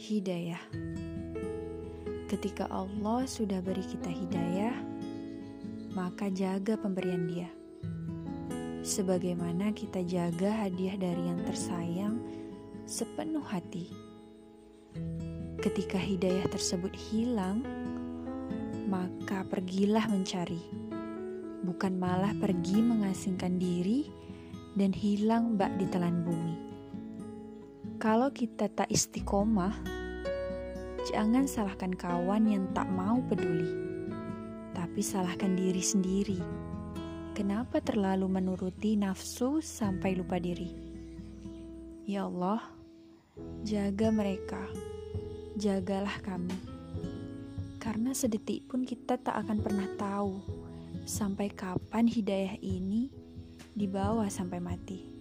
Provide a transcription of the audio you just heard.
Hidayah. Ketika Allah sudah beri kita hidayah, maka jaga pemberian Dia. Sebagaimana kita jaga hadiah dari yang tersayang sepenuh hati. Ketika hidayah tersebut hilang, maka pergilah mencari, bukan malah pergi mengasingkan diri dan hilang bak di telan bumi. Kalau kita tak istiqomah, jangan salahkan kawan yang tak mau peduli, tapi salahkan diri sendiri. Kenapa terlalu menuruti nafsu sampai lupa diri? Ya Allah, jaga mereka, jagalah kami, karena sedetik pun kita tak akan pernah tahu sampai kapan hidayah ini dibawa sampai mati.